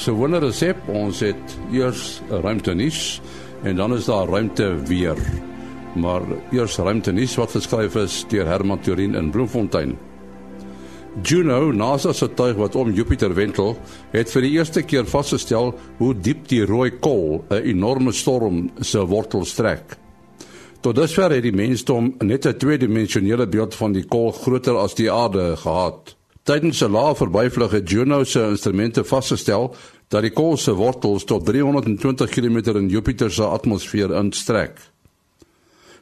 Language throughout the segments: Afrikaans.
Ons gewone resep, ons het eers ruimte nuus en dan is daar ruimte weer. Maar eers ruimte nuus wat geskryf is deur Herman Turin in Bloemfontein. Juno, NASA se tuig wat om Jupiter wentel, het vir die eerste keer vasgestel hoe diep die rooi kol, 'n enorme storm, se wortels trek. Tot dusver het die mensdom net 'n tweedimensionele beeld van die kol groter as die aarde gehad. Tydens 'n lae verbyvlug het Juno se instrumente vasgestel dat die kol se wortels tot 320 km in Jupiter se atmosfeer instrek.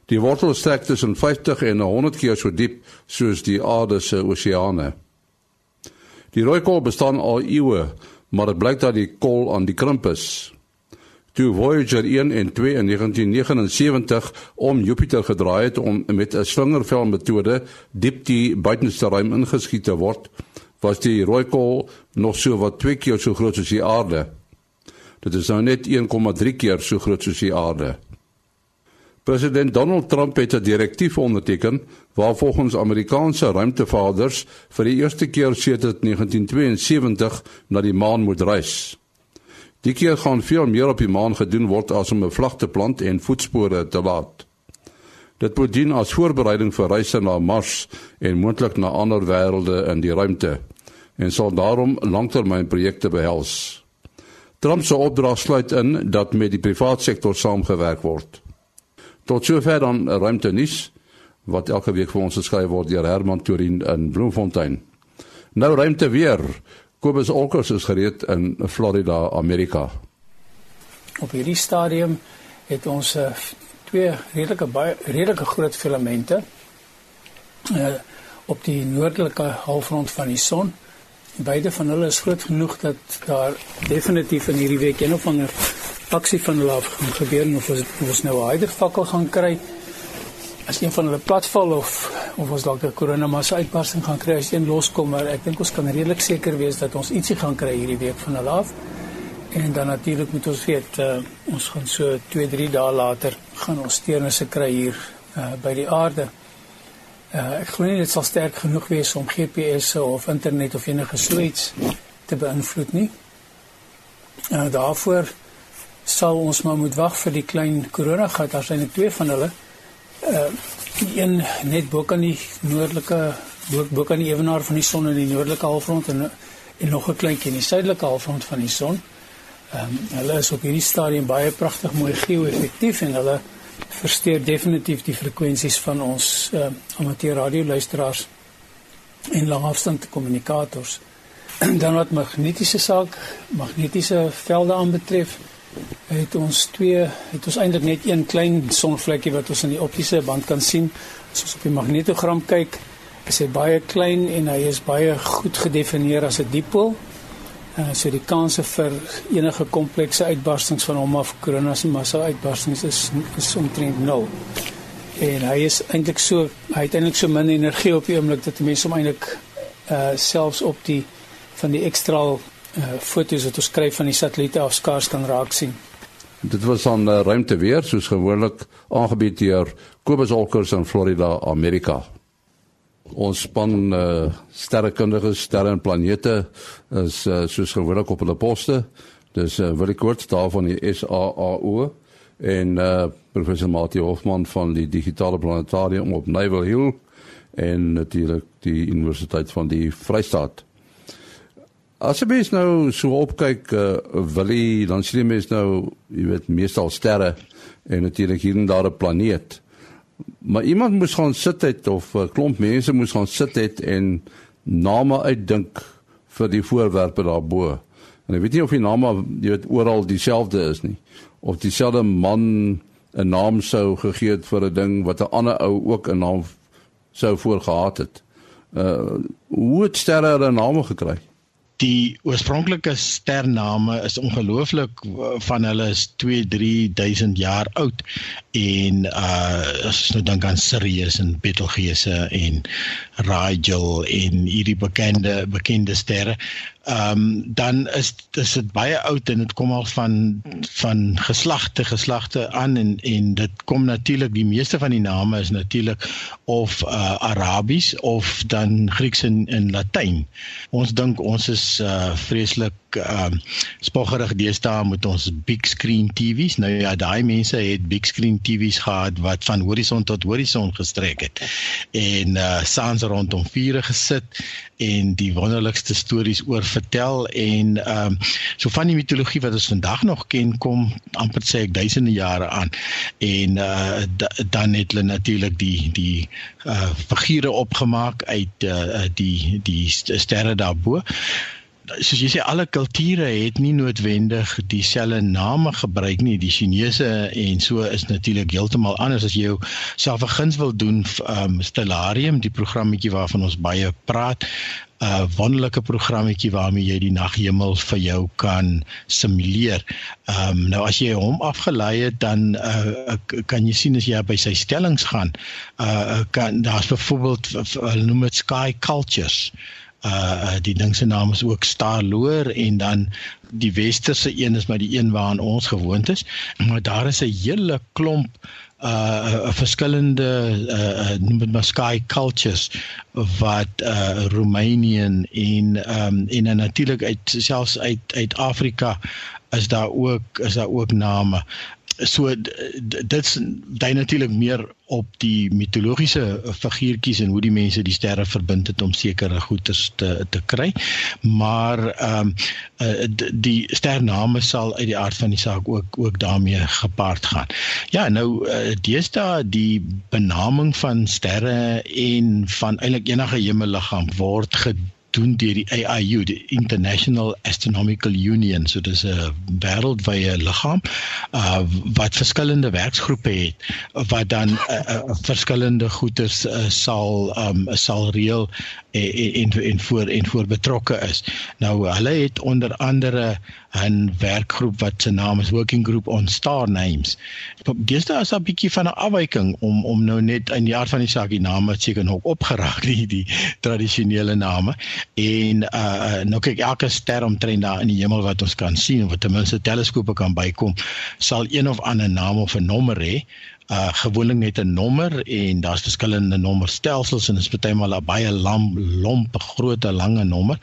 Die wortels strek tussen 50 en 100 keer so diep soos die aarde se oseane. Die rooi kol bestaan al eeue, maar dit blyk dat die kol aan die krimp is. Toe Voyager 1 en 2 in 1979 om Jupiter gedraai het om met 'n slingervel metode diep die buitenste ruim ingeskiet te word, was die rooi kol nog so wat 2 keer so groot as die aarde. Dit is nou net 1,3 keer so groot soos die aarde. President Donald Trump het 'n direktief onderteken waar volgens Amerikaanse ruimtevaders vir die eerste keer sedert 1972 na die maan moet reis. Die keer gaan veel meer op die maan gedoen word as om 'n vlag te plant en voetspore te laat. Dit word dien as voorbereiding vir reise na Mars en moontlik na ander wêrelde in die ruimte en sal daarom langtermynprojekte behels. Trump se opdrag sluit in dat met die private sektor saamgewerk word. Tot sover dan ruimte nuus wat elke week vir ons geskryf word deur Herman Turin in Bloemfontein. Nou ruimte weer. Kobus Olkers is gereed in Florida, Amerika. Op hierdie stadium het ons uh, twee redelike baie redelike groot filamente uh, op die noordelike halfrond van die son. Beide van hulle is groot genoeg dat daar definitief in hierdie week een of ander aksie van hulle af gaan gebeur of ons, ons nou 'n hydervakkel gaan kry as een van hulle platval of of ons dalk 'n koronamassa uitbarsting gaan kry as een loskom maar ek dink ons kan redelik seker wees dat ons ietsie gaan kry hierdie week van hulle af en dan natuurlik moet ons weet uh, ons gaan so 2 3 dae later gaan ons steurnisse kry hier uh, by die aarde. Uh, ek glo nie dit sal sterk genoeg wees om GPS of internet of enige so iets te beïnvloed nie. Uh, daarvoor sal ons maar moet wag vir die klein koronagat daar is net twee van hulle. Uh een net bo kan die noordelike bo, bo kan die ewenaar van die son in die noordelike halfrond en en nog 'n kleintjie in die suidelike halfrond van die son. Ehm um, hulle is op hierdie stadium baie pragtig mooi geo-effektief en hulle versteur definitief die frekwensies van ons uh amateur radioluisteraars en langafstand kommunikators. Dan wat magnetiese saak, magnetiese velde aanbetref, het ons twee het ons eintlik net een klein sonvlekkie wat ons in die optiese band kan sien. As ons op die magnetogram kyk, is hy baie klein en hy is baie goed gedefinieer as 'n dipool. Uh, so die kanse vir enige komplekse uitbarstings van hom af koronas massa uitbarstings is is omtrent 0. En hy is eintlik so hy het eintlik so min energie op die oomblik dat mense hom eintlik uh selfs op die van die ekstra uh, foto's wat ons skryf van die satelliete af skaars kan raak sien. Dit was aan ruimte weer soos gewoonlik aangebied deur Kobus Olkers in Florida, Amerika. Ons span uh, sterrekundiges, sterre en planete is uh, soos gewoonlik op hulle poste. Dis uh, wil ek kort daarvan die SAAO en uh, professor Mati Hofman van die digitale planetarium op Naval Hill en natuurlik die Universiteit van die Vrystaat. As jy mens nou so opkyk, uh, wil jy dan sien jy mens nou, jy weet, meestal sterre en natuurlik hier en daar 'n planeet. Maar iemand moes gaan sit het of 'n klomp mense moes gaan sit het en name uitdink vir die voorwerpe daarbo. En ek weet nie of die name jy weet oral dieselfde is nie of dieselfde man 'n naam sou gegee het vir 'n ding wat 'n ander ou ook 'n naam sou voorgehad het. Uh hoe het sterre hulle name gekry? Die oorspronklike stername is ongelooflik van hulle is 2 3000 jaar oud en uh as ons nou dink aan Sirius en Betelgeuse en Rigel en hierdie bekende bekende sterre ehm um, dan is dis dit baie oud en dit kom al van van geslagte geslagte aan en en dit kom natuurlik die meeste van die name is natuurlik of uh, Arabies of dan Grieks en, en Latyn. Ons dink ons is uh, vreeslik ehm uh, spoggerig deesdae met ons big screen TV's. Nou ja, daai mense het big screen TV's gehad wat van horison tot horison gestrek het. En uh saans rondom vure gesit en die wonderlikste stories oor vertel en ehm um, so van die mitologie wat ons vandag nog ken kom amper sê ek duisende jare aan. En uh dan het hulle natuurlik die die uh figure opgemaak uit uh die die sterre daarbo soos jy sê alle kulture het nie noodwendig dieselfde name gebruik nie. Die Chinese en so is natuurlik heeltemal anders as jy self 'n guns wil doen um Stellarium, die programmetjie waarvan ons baie praat. 'n uh, wonderlike programmetjie waarmee jy die naghemel vir jou kan simuleer. Ehm um, nou as jy hom afgelei het dan uh, kan jy sien as jy by sy stellings gaan, uh kan daar's byvoorbeeld hulle noem dit sky cultures uh die ding se naam is ook Starloor en dan die westerse een is maar die een waaraan ons gewoond is. Maar daar is 'n hele klomp uh verskillende uh noem dit maar sky cultures wat uh Roemenian en um en natuurlik uit selfs uit uit Afrika is daar ook is daar ook name so dit's dui natuurlik meer op die mitologiese figuurtjies en hoe die mense die sterre verbind het om sekere goeders te te kry. Maar ehm um, die stername sal uit die aard van die saak ook ook daarmee gepaard gaan. Ja, nou uh, deesdae die benaming van sterre en van eintlik enige hemelliggaam word gedoen doen deur die AIU, die International Astronomical Union. So dis 'n wêreldwye liggaam uh wat verskillende werksgroepe het wat dan uh, uh, verskillende goederes uh, sal um sal reël en en en voor en voor betrokke is. Nou hulle het onder andere 'n werkgroep wat se naam is Working Group on Star Names. Deesdae is 'n bietjie van 'n afwyking om om nou net in die aard van die saak die name seker nog opgeraak die die tradisionele name en uh nou kyk elke ster omtrent daar in die hemel wat ons kan sien of ten minste teleskope kan bykom sal een of ander naam of 'n nommer hê uh gewoonlik net 'n nommer en daar's verskillende nommerstelsels en dit is maal 'n baie lam lomp groot lange nommer.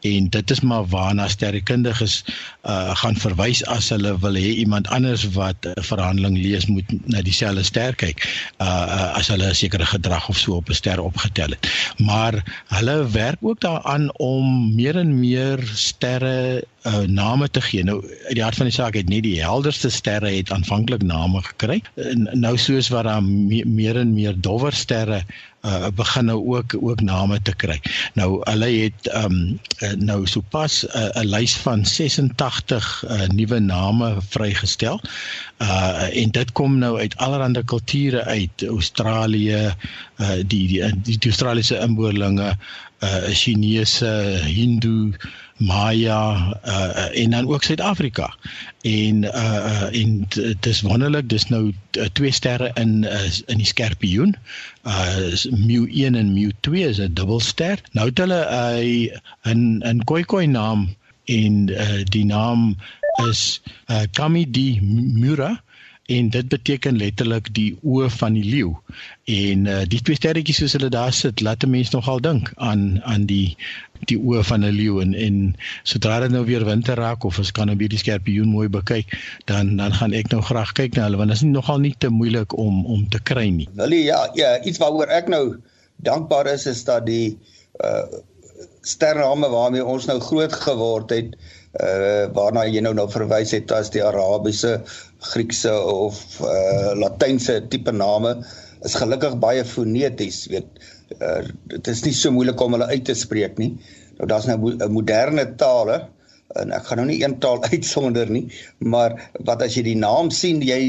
En dit is maar waarna sterrekundiges uh gaan verwys as hulle wil hê iemand anders wat 'n verhandeling lees moet na dieselfde ster kyk uh, uh as hulle 'n sekere gedrag of so op 'n ster opgetel het. Maar hulle werk ook daaraan om meer en meer sterre uh, name te gee. Nou uit die hart van die saak het nie die helderste sterre het aanvanklik name gekry. Nou soos wat daar me, meer en meer dowwer sterre uh begin nou ook ook name te kry. Nou hulle het um nou sopas 'n uh, lys van 86 uh, nuwe name vrygestel. Uh en dit kom nou uit allerlei kulture uit Australië, uh die die die, die Australiese inboorlinge, uh Chinese, Hindu, Maya uh, en dan ook Suid-Afrika. En uh en dis wonderlik, dis nou twee sterre in uh, in die skorpioen. Uh Mu 1 en Mu 2 is 'n dubbelster. Nou het hulle 'n uh, 'n 'n Khoikhoi naam en uh, die naam is uh Kami di Mura en dit beteken letterlik die oë van die leeu. En uh, die twee sterretjies soos hulle daar sit, laat 'n mens nogal dink aan aan die die oë van 'n leeu en en sodra dit nou weer winter raak of as kan nou weer die skorpioen mooi bekyk, dan dan gaan ek nou graag kyk na hulle want dit is nogal nie te moeilik om om te kry nie. Willie, ja, ja, iets waaroor ek nou dankbaar is is dat die uh sterrame waarmee ons nou groot geword het uh waarna jy nou nou verwys het as die Arabiese, Griekse of uh Latynse tipe name is gelukkig baie foneties, weet uh dit is nie so moeilik om hulle uit te spreek nie. Nou daar's nou 'n moderne tale en ek gaan nou nie een taal uitsonder nie, maar wat as jy die naam sien, jy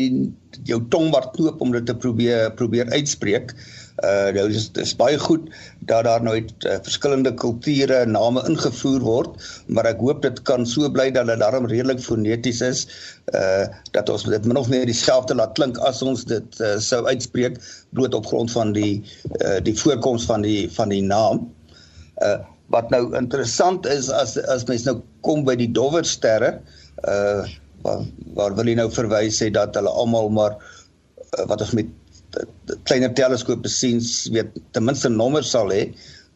jou tong wat knoop om dit te probeer probeer uitspreek. Uh nou dis dis baie goed dat daar nou uit uh, verskillende kulture name ingevoer word, maar ek hoop dit kan so bly dat dit daarom redelik foneties is, uh dat ons dit min of meer dieselfde laat klink as ons dit uh, sou uitspreek bloot op grond van die uh die voorkoms van die van die naam. Uh Wat nou interessant is as as mens nou kom by die dowwer sterre, uh waar, waar wil jy nou verwys sê dat hulle almal maar uh, wat ons met uh, kleiner teleskope sien, weet ten minste nommers sal hê.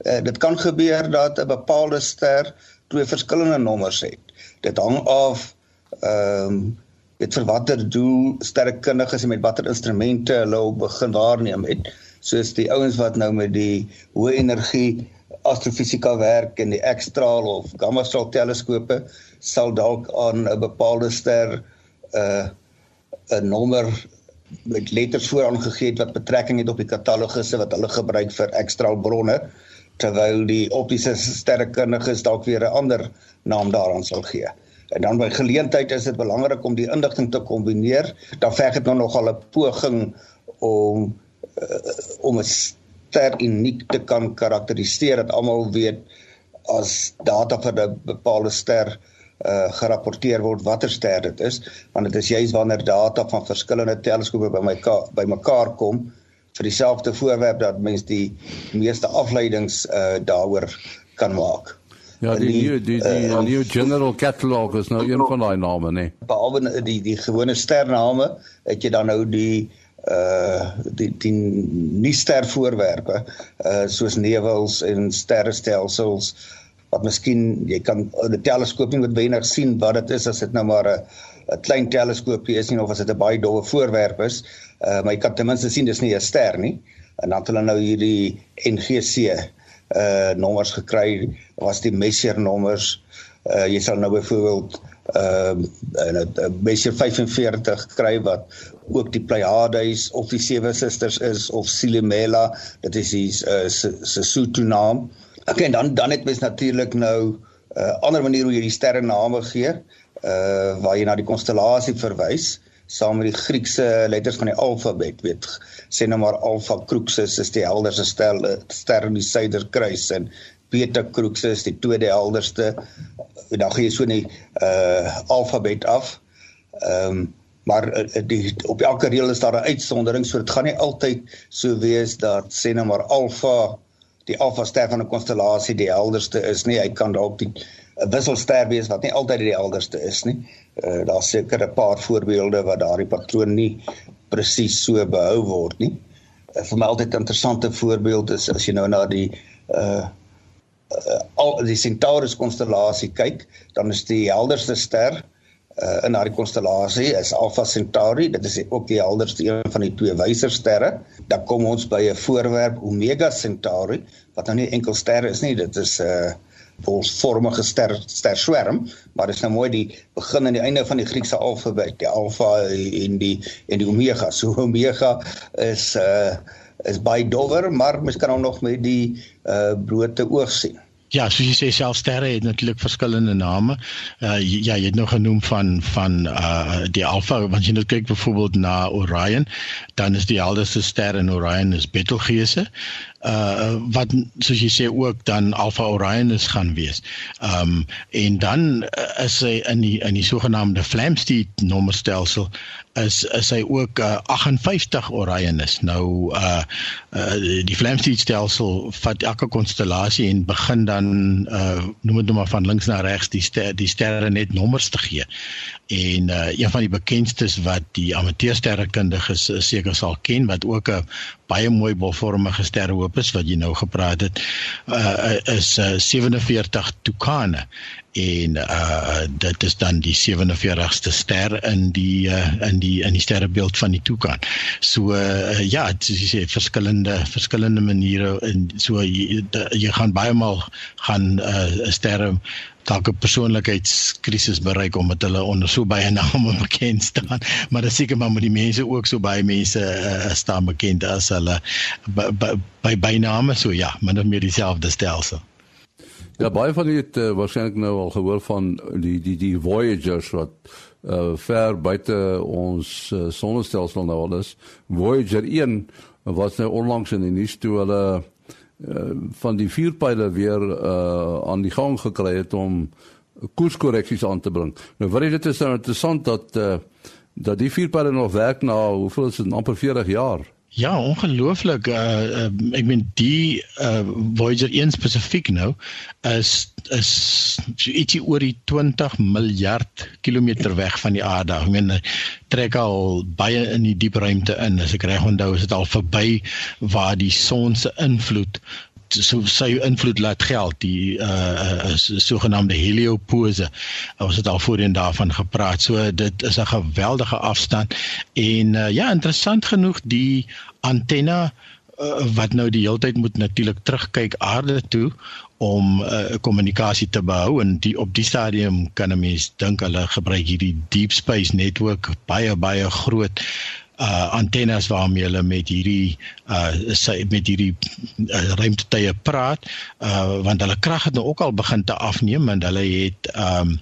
Uh, dit kan gebeur dat 'n bepaalde ster twee verskillende nommers het. Dit hang af ehm um, weet vir watter doel sterrekundiges en met watter instrumente hulle op begin waarneem het soos die ouens wat nou met die hoë energie astrofisika werk en die X-straal of gamma straal teleskope sal dalk aan 'n bepaalde ster 'n uh, 'n nommer met letters vooraan gegee het wat betrekking het op die katalogusse wat hulle gebruik vir X-straal bronne terwyl die optiese sterrekundiges dalk weer 'n ander naam daaraan sal gee. En dan by geleentheid is dit belangrik om die inligting te kombineer. Dan verg dit nou nogal 'n poging om uh, om 'n ster uniek te kan karakteriseer dat almal weet as data vir 'n bepaalde ster uh gerapporteer word watter ster dit is want dit is juis wanneer data van verskillende teleskope by my by mekaar kom vir dieselfde voorwerp dat mens die meeste afleidings uh daaroor kan maak. Ja, die die die, die uh, new general catalog is nou een van daai name nê. Nee. Behalwe die die gewone stername, het jy dan nou die uh die die nie ster voorwerpe uh soos nevels en sterrestelsels wat miskien jy kan 'n teleskoop nie noodwendig sien wat dit is as dit nou maar 'n 'n klein teleskoopie is nie of as dit 'n baie dowwe voorwerp is uh maar jy kan ten minste sien dis nie 'n ster nie. En dan het hulle nou hierdie NGC uh nommers gekry was die Messier nommers. Uh jy sal nou byvoorbeeld ehm uh, 'n Messier 45 kry wat ook die Pleiades of die sewe susters is of Silimela. Dit is die uh, Sesotho naam ek en dan dan het mens natuurlik nou 'n uh, ander manier hoe jy die sterre name gee uh waar jy na die konstellasie verwys saam met die Griekse letters van die alfabet weet sê nou maar Alpha Cruxus is die helderste ster ster in die suiderkruis en Beta Cruxus die tweede helderste en dan gee jy so 'n uh alfabet af. Ehm um, maar die op elke reël is daar 'n uitsondering so dit gaan nie altyd so wees dat sê nou maar Alpha die Alpha ster van 'n konstellasie die helderste is nie hy kan dalk die wisselster wees wat nie altyd die helderste is nie. Uh daar's seker 'n paar voorbeelde wat daardie patroon nie presies so behou word nie. Uh, vir my altyd interessante voorbeeld is as jy nou na die uh uh al die Centaurus konstellasie kyk, dan is die helderste ster uh in daardie konstellasie is Alpha Centauri, dit is ook die helderste een van die twee wysersterre. Dan kom ons by 'n voorwerp Omega Centauri wat nou nie enkel ster is nie, dit is 'n uh, bolsvormige ster ster swerm, maar dit is nou mooi die begin en die einde van die Griekse alfabet, die alfa en die en die omega. So omega is uh is baie dowwer, maar mens kan hom nog met die uh blote oog sien. Ja, soos jy sê self sterre het natuurlik verskillende name. Uh ja, jy het nog genoem van van uh die Alpha, want jy nou kyk byvoorbeeld na Orion, dan is die helderste ster in Orion is Betelgeuse uh wat soos jy sê ook dan Alpha Orionis gaan wees. Um en dan is hy in die in die sogenaamde Flamsteed nommerstelsel is is hy ook uh, 58 Orionis. Nou uh, uh die Flamsteed stelsel vat elke konstellasie en begin dan uh noem dit nou maar van links na regs die ster, die sterre net nommers te gee. En uh een van die bekendstes wat die amateursterrekundiges seker sal ken wat ook 'n baie mooi bolvormige sterrehoop is wat jy nou gepraat het uh, is uh, 47 Tucane en uh, dit is dan die 47ste ster in die uh, in die in die sterrebeeld van die Tucan. So uh, ja, is jy verskillende verskillende maniere en so jy, jy gaan baie maal gaan 'n uh, sterre dalk 'n persoonlikheidskrisis bereik omdat hulle onder so baie name bekend staan. Maar dit seker maar met die mense ook so baie mense uh, staan bekend as hulle by byname so ja, maar net meer dieselfde stelsel. Ja, baie van julle het uh, waarskynlik nou al gehoor van die die die Voyagers wat uh, ver buite ons uh, sonnestelsel nou al is. Voyager 1 was nou onlangs in die nuus toe hulle uh, van die vuurpyle weer uh, aan die gang gekry het om koerskorreksies aan te bring. Nou wat dit is nou interessant dat uh, dat die vuurpyle nog werk na hoeveel is dit amper 40 jaar. Ja, ongelooflik. Uh, uh ek meen die uh Voyager 1 spesifiek nou is is so ietsie oor die 20 miljard kilometer weg van die aarde. Ek meen trek al baie in die diep ruimte in. As ek reg onthou, is dit al verby waar die son se invloed so sy invloed laat geld die uh, uh sogenaamde heliopause ons het al voorheen daarvan gepraat. So dit is 'n geweldige afstand. En uh, ja interessant genoeg die antenna uh, wat nou die hele tyd moet natuurlik terugkyk aarde toe om 'n uh, kommunikasie te behou. En die op die stadium kan 'n mens dink hulle gebruik hierdie deep space network baie baie groot uh antennes waarmee hulle met hierdie uh sy met hierdie uh, ruimtetuie praat uh want hulle krag het nou ook al begin te afneem en hulle het um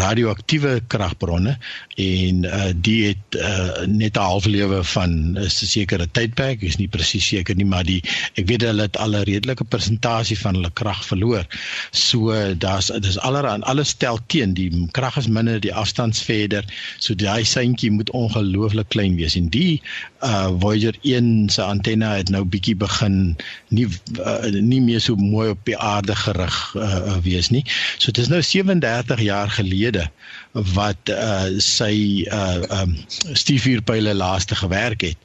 radioaktiewe kragbronne en uh die het uh net 'n halflewe van 'n sekere tydperk is nie presies seker nie maar die ek weet hulle het al 'n redelike persentasie van hulle krag verloor. So daar's dis allerhand alles tel teen die krag is minder die afstands verder so daai seintjie moet ongelooflik klein wees. En die uh Voyager 1 se antenne het nou bietjie begin nie uh, nie meer so mooi op die aarde gerig uh, wees nie. So dit is nou 37 jaar gelede wat uh sy uh um stuurvuurpyle laaste gewerk het.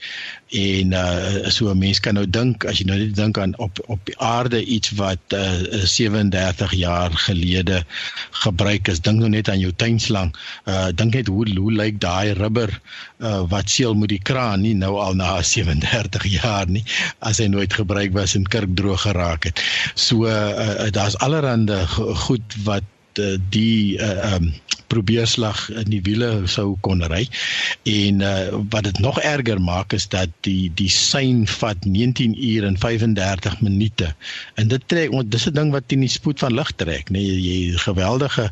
En uh so 'n mens kan nou dink as jy nou net dink aan op op die aarde iets wat uh 37 jaar gelede gebruik is. Dink nou net aan jou tuinslang. Uh dink net hoe hoe lyk daai rubber uh wat seël met die kraan nie nou al na 37 jaar nie as hy nooit gebruik was en kurkdroog geraak het. So uh, uh daar's allerhande goed wat uh, die uh um probeerslag in die wiele sou kon ry. En uh, wat dit nog erger maak is dat die die sein vat 19 uur en 35 minute. En dit trek want dis 'n ding wat teen die spoed van lig trek, nê. Nee, jy geweldige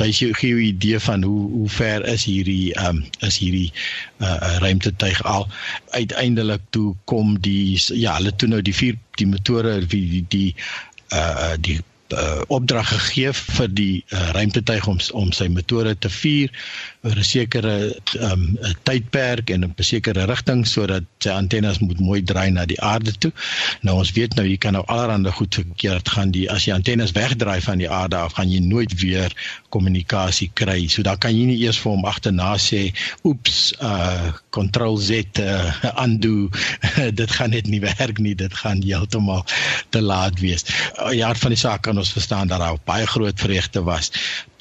wys jou gee 'n idee van hoe hoe ver is hierdie um is hierdie uh ruimtetuig al. Uiteindelik toe kom die ja, hulle toe nou die vier die motore die die, die uh die uh, opdrag gegee vir die uh, ruimtetuig om om sy motore te vuur oor 'n sekere um, tydperk en 'n sekere rigting sodat sy antennes moet mooi draai na die aarde toe. Nou ons weet nou jy kan nou allerhande goed verkeerd gaan die as jy antennes wegdraai van die aarde af gaan jy nooit weer kommunikasie kry. So dan kan jy nie eers vir hom agterna sê oeps uh control z uh, undo dit gaan net nie werk nie. Dit gaan heeltemal te laat wees. Uh, ja, van die saak kan ons verstaan dat daar baie groot vreugde was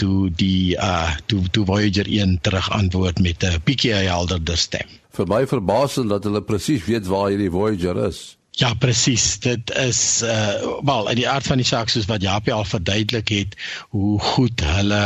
toe die uh toe toe Voyager 1 terug antwoord met 'n bietjie helderder stem. Vir my verbasend dat hulle presies weet waar hierdie Voyager is. Ja presies, dit is uh wel in die aard van die saak soos wat Japie al verduidelik het hoe goed hulle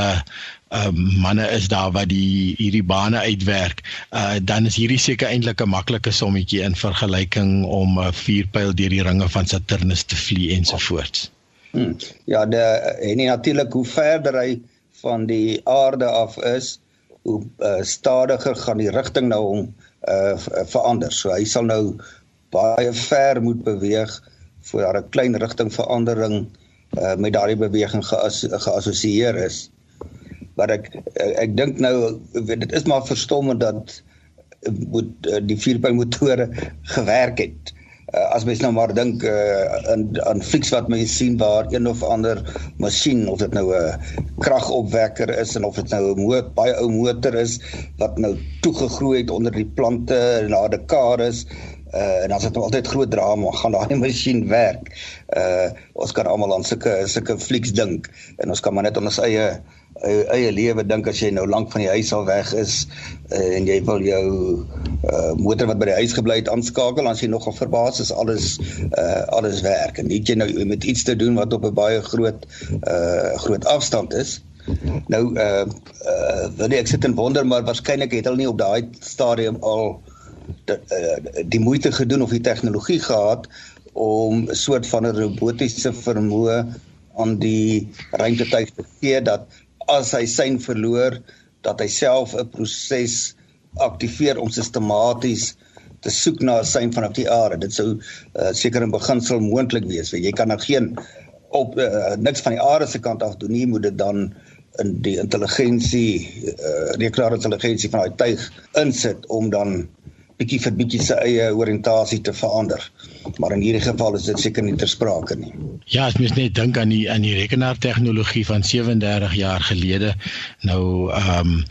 uh manne is daar wat die hierdie bane uitwerk. Uh dan is hierdie seker eintlik 'n maklike sommetjie in vergelyking om 'n vuurpyl deur die ringe van Saturnus te vlieg ensovoorts. Hmm. Ja, de en natuurlik hoe verder hy van die aarde af is, hoe uh, stadiger gaan die rigting nou hom uh, verander. So hy sal nou baie ver moet beweeg voor daar 'n klein rigtingverandering uh, met daardie beweging geas, geassosieer is. Wat ek ek, dink nou dit is maar verstommend dat moet uh, die vierpylmotore gewerk het uh, as mens nou maar dink uh, aan aan flieks wat mense sien waar een of ander masjien of dit nou 'n kragopwekker is en of dit nou 'n motor baie ou motor is wat nou toegegroei het onder die plante na dekades uh, en dan is dit nou altyd groot drama gaan daai masjien werk. Uh ons kan almal aan sulke sulke flieks dink en ons kan maar net ons eie eie lewe dink as jy nou lank van die huis al weg is uh, en jy wil jou uh, motor wat by die huis gebly het aanskakel dan jy nogal verbaas is alles uh, alles werk. En net jy nou met iets te doen wat op 'n baie groot uh, groot afstand is? Nou uh, uh, wil ek sit en wonder maar waarskynlik het hulle nie op daai stadium al die, uh, die moeite gedoen of die tegnologie gehad om 'n soort van 'n robotiese vermoë aan die ruimtetuig te gee dat as hy sein verloor dat hy self 'n proses aktiveer om sistematies te soek na 'n sein vanaf die aarde. Dit sou uh, seker in beginsel moontlik wees. Want jy kan nou geen op uh, niks van die aarde se kant af doen nie, moet dit dan in die intelligensie uh, rekenaar intelligensie van daai tuig insit om dan bietjie vir bietjie sy eie oriëntasie te verander. Maar in hierdie geval is dit seker nie ter sprake nie. Ja, as mens net dink aan die aan die rekenaartegnologie van 37 jaar gelede, nou ehm um,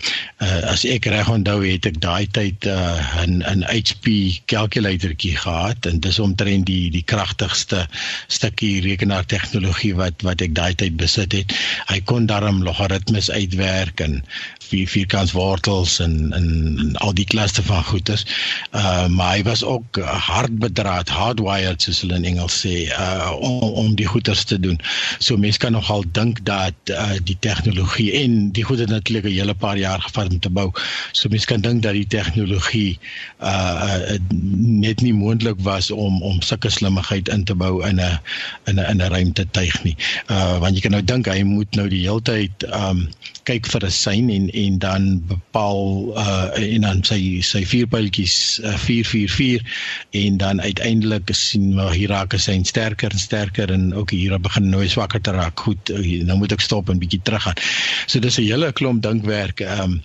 uh, as ek reg onthou het ek daai tyd 'n uh, 'n HP kalkulatortjie gehad en dis omtrent die die kragtigste stukkie rekenaartegnologie wat wat ek daai tyd besit het. Hy kon daarom logaritmes uitwerk en vier vierkantswortels en en, en al die klasse van goeders. Uh maar hy was ook hard bedraad, hardwired soos hulle in Engels sê, uh om om die goeders te doen. So mense kan nogal dink dat uh die tegnologie en die goede natuurlik 'n hele paar jaar gevat om te bou. So mense kan dink dat die tegnologie uh, uh net nie moontlik was om om sulke slimmigheid in te bou in 'n in 'n in 'n ruimtetuig nie. Uh want jy kan nou dink hy moet nou die hele tyd um kyk vir 'n sein en en dan bepaal uh en dan sy sy vierpyltjies uh, 444 en dan uiteindelik sien maar hier raak hy sterker en sterker en ook hier begin nou swakker te raak. Goed, uh, nou moet ek stop en bietjie terug gaan. So dis 'n hele klomp dinkwerk um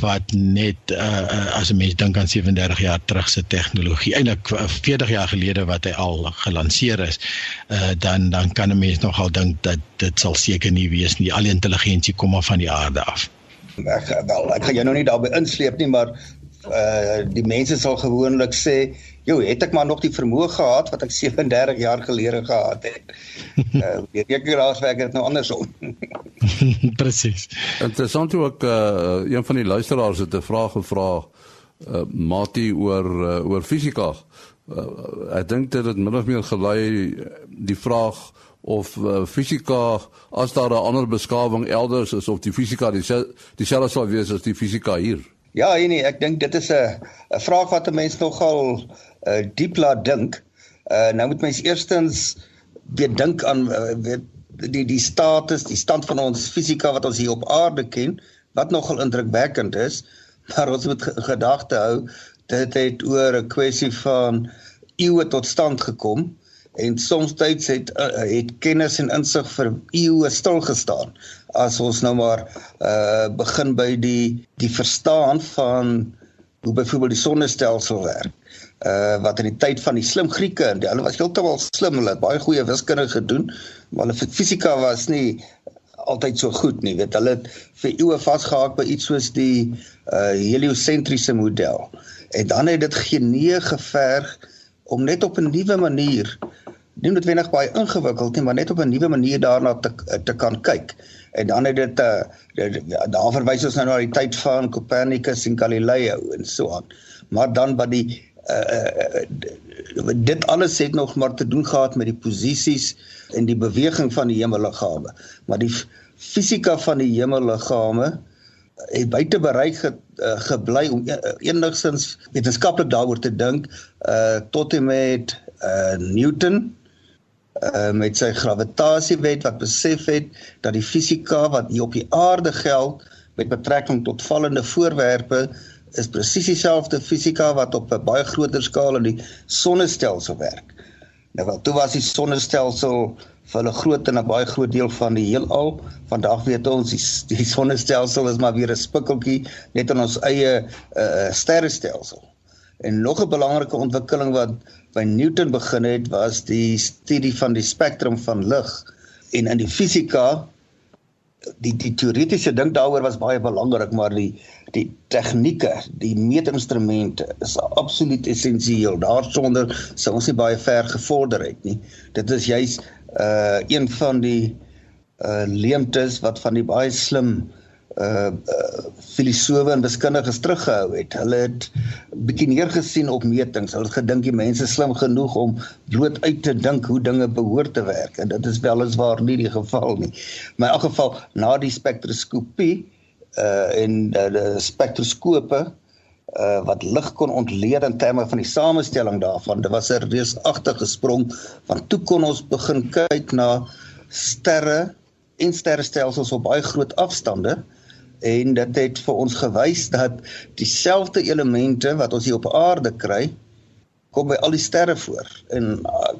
wat net uh as 'n mens dink aan 37 jaar terug se tegnologie, eintlik 40 jaar gelede wat hy al gelanseer is, uh dan dan kan 'n mens nogal dink dat dit sal seker nie wees nie. Al die intelligensie kom maar van die aarde af. Ek wel, ek gaan jou nou nie daarby insleep nie, maar uh die mense sal gewoonlik sê, "Jo, het ek maar nog die vermoë gehad wat ek 37 jaar gelede gehad het." Uh die rekenaars werk dit nou andersom. Presies. Interessant ook uh een van die luisteraars het 'n vraag gevra uh Mati oor uh, oor fisika. Uh, ek dink dit het min of meer gelei die vraag of uh, fisika as daar 'n ander beskawing elders is of die fisika dieselfde sal wees as die fisika hier. Ja, nee, ek dink dit is 'n 'n vraag wat 'n mens nogal uh, diep laat dink. Uh, nou moet mens eerstens weer dink aan uh, weet die die status, die stand van ons fisika wat ons hier op aarde ken, wat nogal indrukwekkend is, maar ons moet gedagte hou dit het oor 'n kwessie van eeue tot stand gekom en soms tyds het het kennis en insig vir eeue stil gestaan as ons nou maar uh begin by die die verstaan van hoe byvoorbeeld die sonnestelsel werk uh wat in die tyd van die slim Grieke en hulle was heeltemal slim hulle het baie goeie wiskunde gedoen maar hulle fisika was nie altyd so goed nie weet hulle het vir eeue vasgehaak by iets soos die uh heliosentriese model en dan het dit genee geverg om net op 'n nuwe manier nie noodwendig baie ingewikkeld nie, maar net op 'n nuwe manier daarna te te kan kyk. En dan het dit uh daar verwys ons nou na die tyd van Copernicus en Galileo en so aan. Maar dan wat die uh dit alles het nog maar te doen gehad met die posisies en die beweging van die hemelliggame. Maar die fisika van die hemelliggame het buite bereik ge, uh, gebly om enigstens wetenskaplik daaroor te dink uh tot en met uh Newton uh, met sy gravitasiewet wat besef het dat die fisika wat hier op die aarde geld met betrekking tot vallende voorwerpe is presies dieselfde fisika wat op 'n baie groter skaal in die sonnestelsel werk. Nou wel, toe was die sonnestelsel vir 'n groot en 'n baie groot deel van die heelal. Vandag weet ons die, die sonnestelsel is maar weer 'n spikkeltjie net in ons eie uh, sterrestelsel. En nog 'n belangrike ontwikkeling wat by Newton begin het was die studie van die spektrum van lig en in die fisika die die teoretiese ding daaroor was baie belangrik maar die die tegnieke die meetinstrumente is absoluut essensieel daarsonder sou ons nie baie ver gevorder het nie. Dit is juis uh een van die uh leemtes wat van die baie slim uh, uh filosowe en wiskundiges teruggehou het. Hulle het bietjie neergesien op metings. Hulle het gedink die mense slim genoeg om bloot uit te dink hoe dinge behoort te werk en dit is weliswaar nie die geval nie. Maar in elk geval na die spektroskopie uh en uh, die spektroskope uh wat lig kon ontleed in terme van die samestelling daarvan. Dit was 'n reusagtige sprong van toe kon ons begin kyk na sterre en sterrestelsels op baie groot afstande en dit het vir ons gewys dat dieselfde elemente wat ons hier op aarde kry kom by al die sterre voor en uh,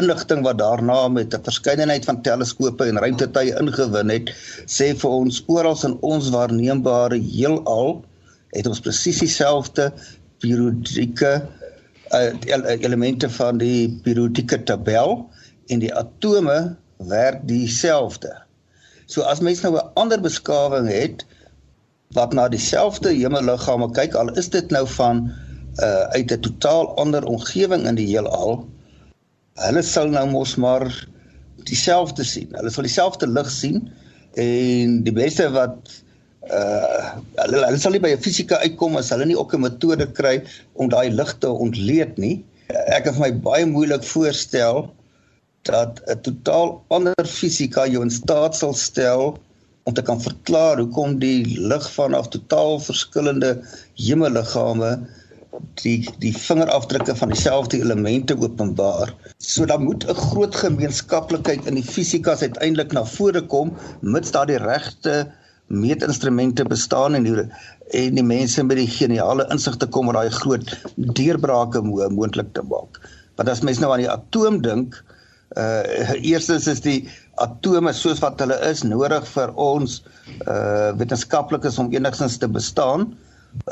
inligting wat daarna met 'n verskeidenheid van teleskope en ruimtetuie ingewin het sê vir ons oral in ons waarneembare heelal het ons presies dieselfde periodieke uh, elemente van die periodieke tabel en die atome werk dieselfde. So as mens nou 'n ander beskawing het wat na dieselfde hemelliggame kyk, al is dit nou van uh uit 'n totaal ander omgewing in die heelal, hulle sal nou mos maar dieselfde sien. Hulle sal dieselfde lig sien en die beste wat uh hulle hulle sal nie by fisika uitkom as hulle nie ook 'n metode kry om daai lig te ontleed nie. Ek kan vir my baie moeilik voorstel dat 'n totaal ander fisika jou in staat sal stel om te kan verklaar hoekom die lig vanaf totaal verskillende hemelliggame die die vingerafdrukke van dieselfde elemente openbaar. So dan moet 'n groot gemeenskaplikheid in die fisikas uiteindelik na vore kom mits daar die regte meetinstrumente bestaan en die, en die mense met die geniale insig te kom om daai groot deurbrake mo moontlik te maak. Want as mens nou aan die atoom dink, uh eerstens is die atome soos wat hulle is nodig vir ons uh wetenskaplikes om enigstens te bestaan.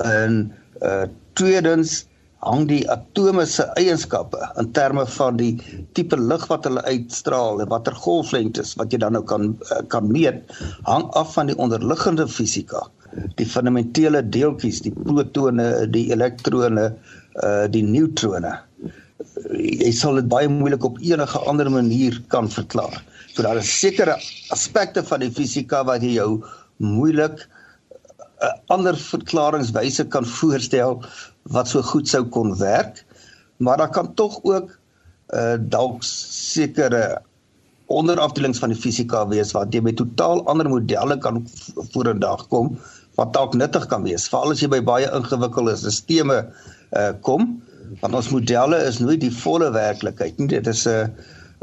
En uh tweedens hang die atome se eienskappe in terme van die tipe lig wat hulle uitstraal en watter golflengtes wat jy dan nou kan uh, kan meet hang af van die onderliggende fisika die fundamentele deeltjies die protone die elektrone uh, die neutrone jy sal dit baie moeilik op enige ander manier kan verklaar. So daar is sekere aspekte van die fisika wat jy jou moeilik 'n uh, ander verklaringswyse kan voorstel wat so goed sou kon werk, maar daar kan tog ook uh dalk sekere onderafdelings van die fisika wees wat jy met totaal ander modelle kan vorendag kom wat dalk nuttig kan wees, veral as jy by baie ingewikkelde stelsels uh kom, want ons modelle is nooit die volle werklikheid nie. Dit is 'n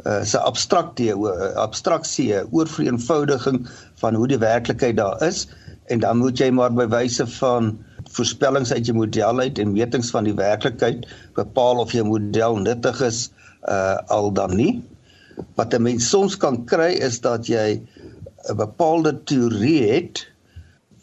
uh, 'n abstrakte abstraksie, oorvereenvoudiging van hoe die werklikheid daar is en dan moet jy maar by wyse van voorspellings uit jou model uit en metings van die werklikheid bepaal of jou model nuttig is uh al dan nie. Wat 'n mens soms kan kry is dat jy 'n bepaalde teorie het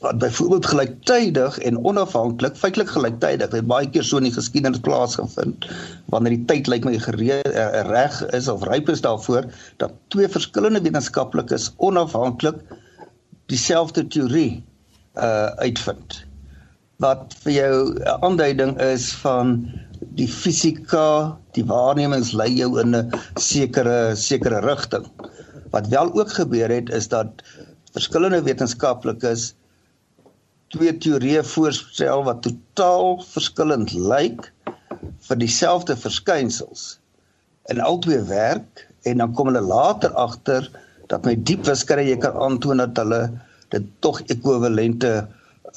wat byvoorbeeld gelyktydig en onafhanklik, feitelik gelyktydig, dit baie keer so in die geskiedenis plaasgevind wanneer die tyd lyk my gereed uh, reg is of ryp is daarvoor dat twee verskillende wetenskaplikes onafhanklik dieselfde teorie uh uitvind wat vir jou 'n aanduiding is van die fisika, die waarnemings lei jou in 'n sekere sekere rigting. Wat wel ook gebeur het is dat verskillende wetenskaplikes twee teorieë voorstel wat totaal verskillend lyk vir dieselfde verskynsels. En albei werk en dan kom hulle later agter dat met diep wiskunde jy kan aantoon dat hulle dit tog ekwivalente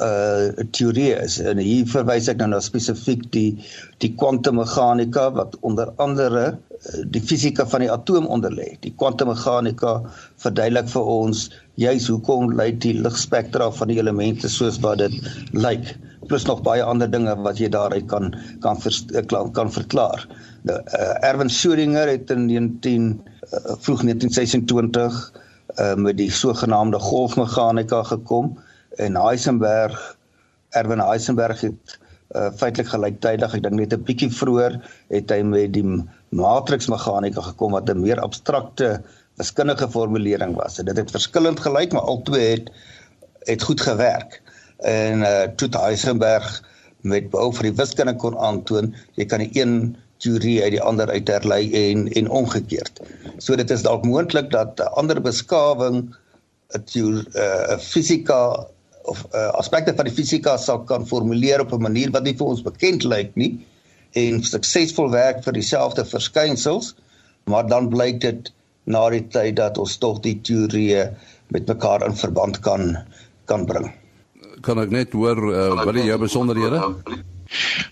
uh teorie is en hier verwys ek nou na spesifiek die die kwantummeganika wat onder andere uh, die fisika van die atoom onderlê. Die kwantummeganika verduidelik vir ons juis hoekom lyk die ligspektra van die elemente soos wat dit lyk. Plus nog baie ander dinge wat jy daaruit kan kan vers, uh, kan verklaar. Nou uh, Erwin Schrödinger het in 19 uh, vroeg 1926 uh, met die sogenaamde golfmeganika gekom en Heisenberg Erwin Heisenberg het uh, feitelik gelyktydig ek dink net 'n bietjie vroeër het hy met die matriksmeganika gekom wat 'n meer abstrakte wiskundige formulering was. En dit het verskillend gelyk, maar albei het het goed gewerk. En uh toe Heisenberg met bou vir die wiskunde kon aantoon, jy kan die een teorie uit die ander uitherlei en en omgekeerd. So dit is dalk moontlik dat 'n ander beskawing 'n 'n uh, fisika of uh, aspekte van die fisika sal kan formuleer op 'n manier wat nie vir ons bekend lyk nie en suksesvol werk vir dieselfde verskynsels maar dan blyk dit na die tyd dat ons tog die teorieë met mekaar in verband kan kan bring. Kan ek net hoor uh, wat is jou besonderhede?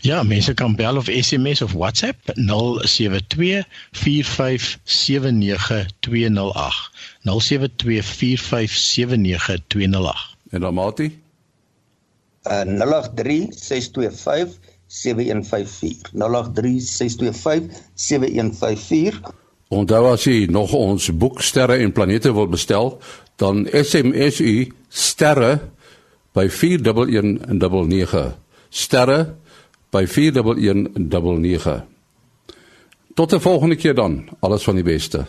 Ja, mense kan bel of SMS of WhatsApp 072 4579208. 072 4579208. En dan Mati? Uh 0836257154. 0836257154. Onthou as jy nog ons boek sterre en planete wil bestel, dan SMS u sterre by 41199. Sterre by 41199. Tot 'n volgende keer dan. Alles van die beste.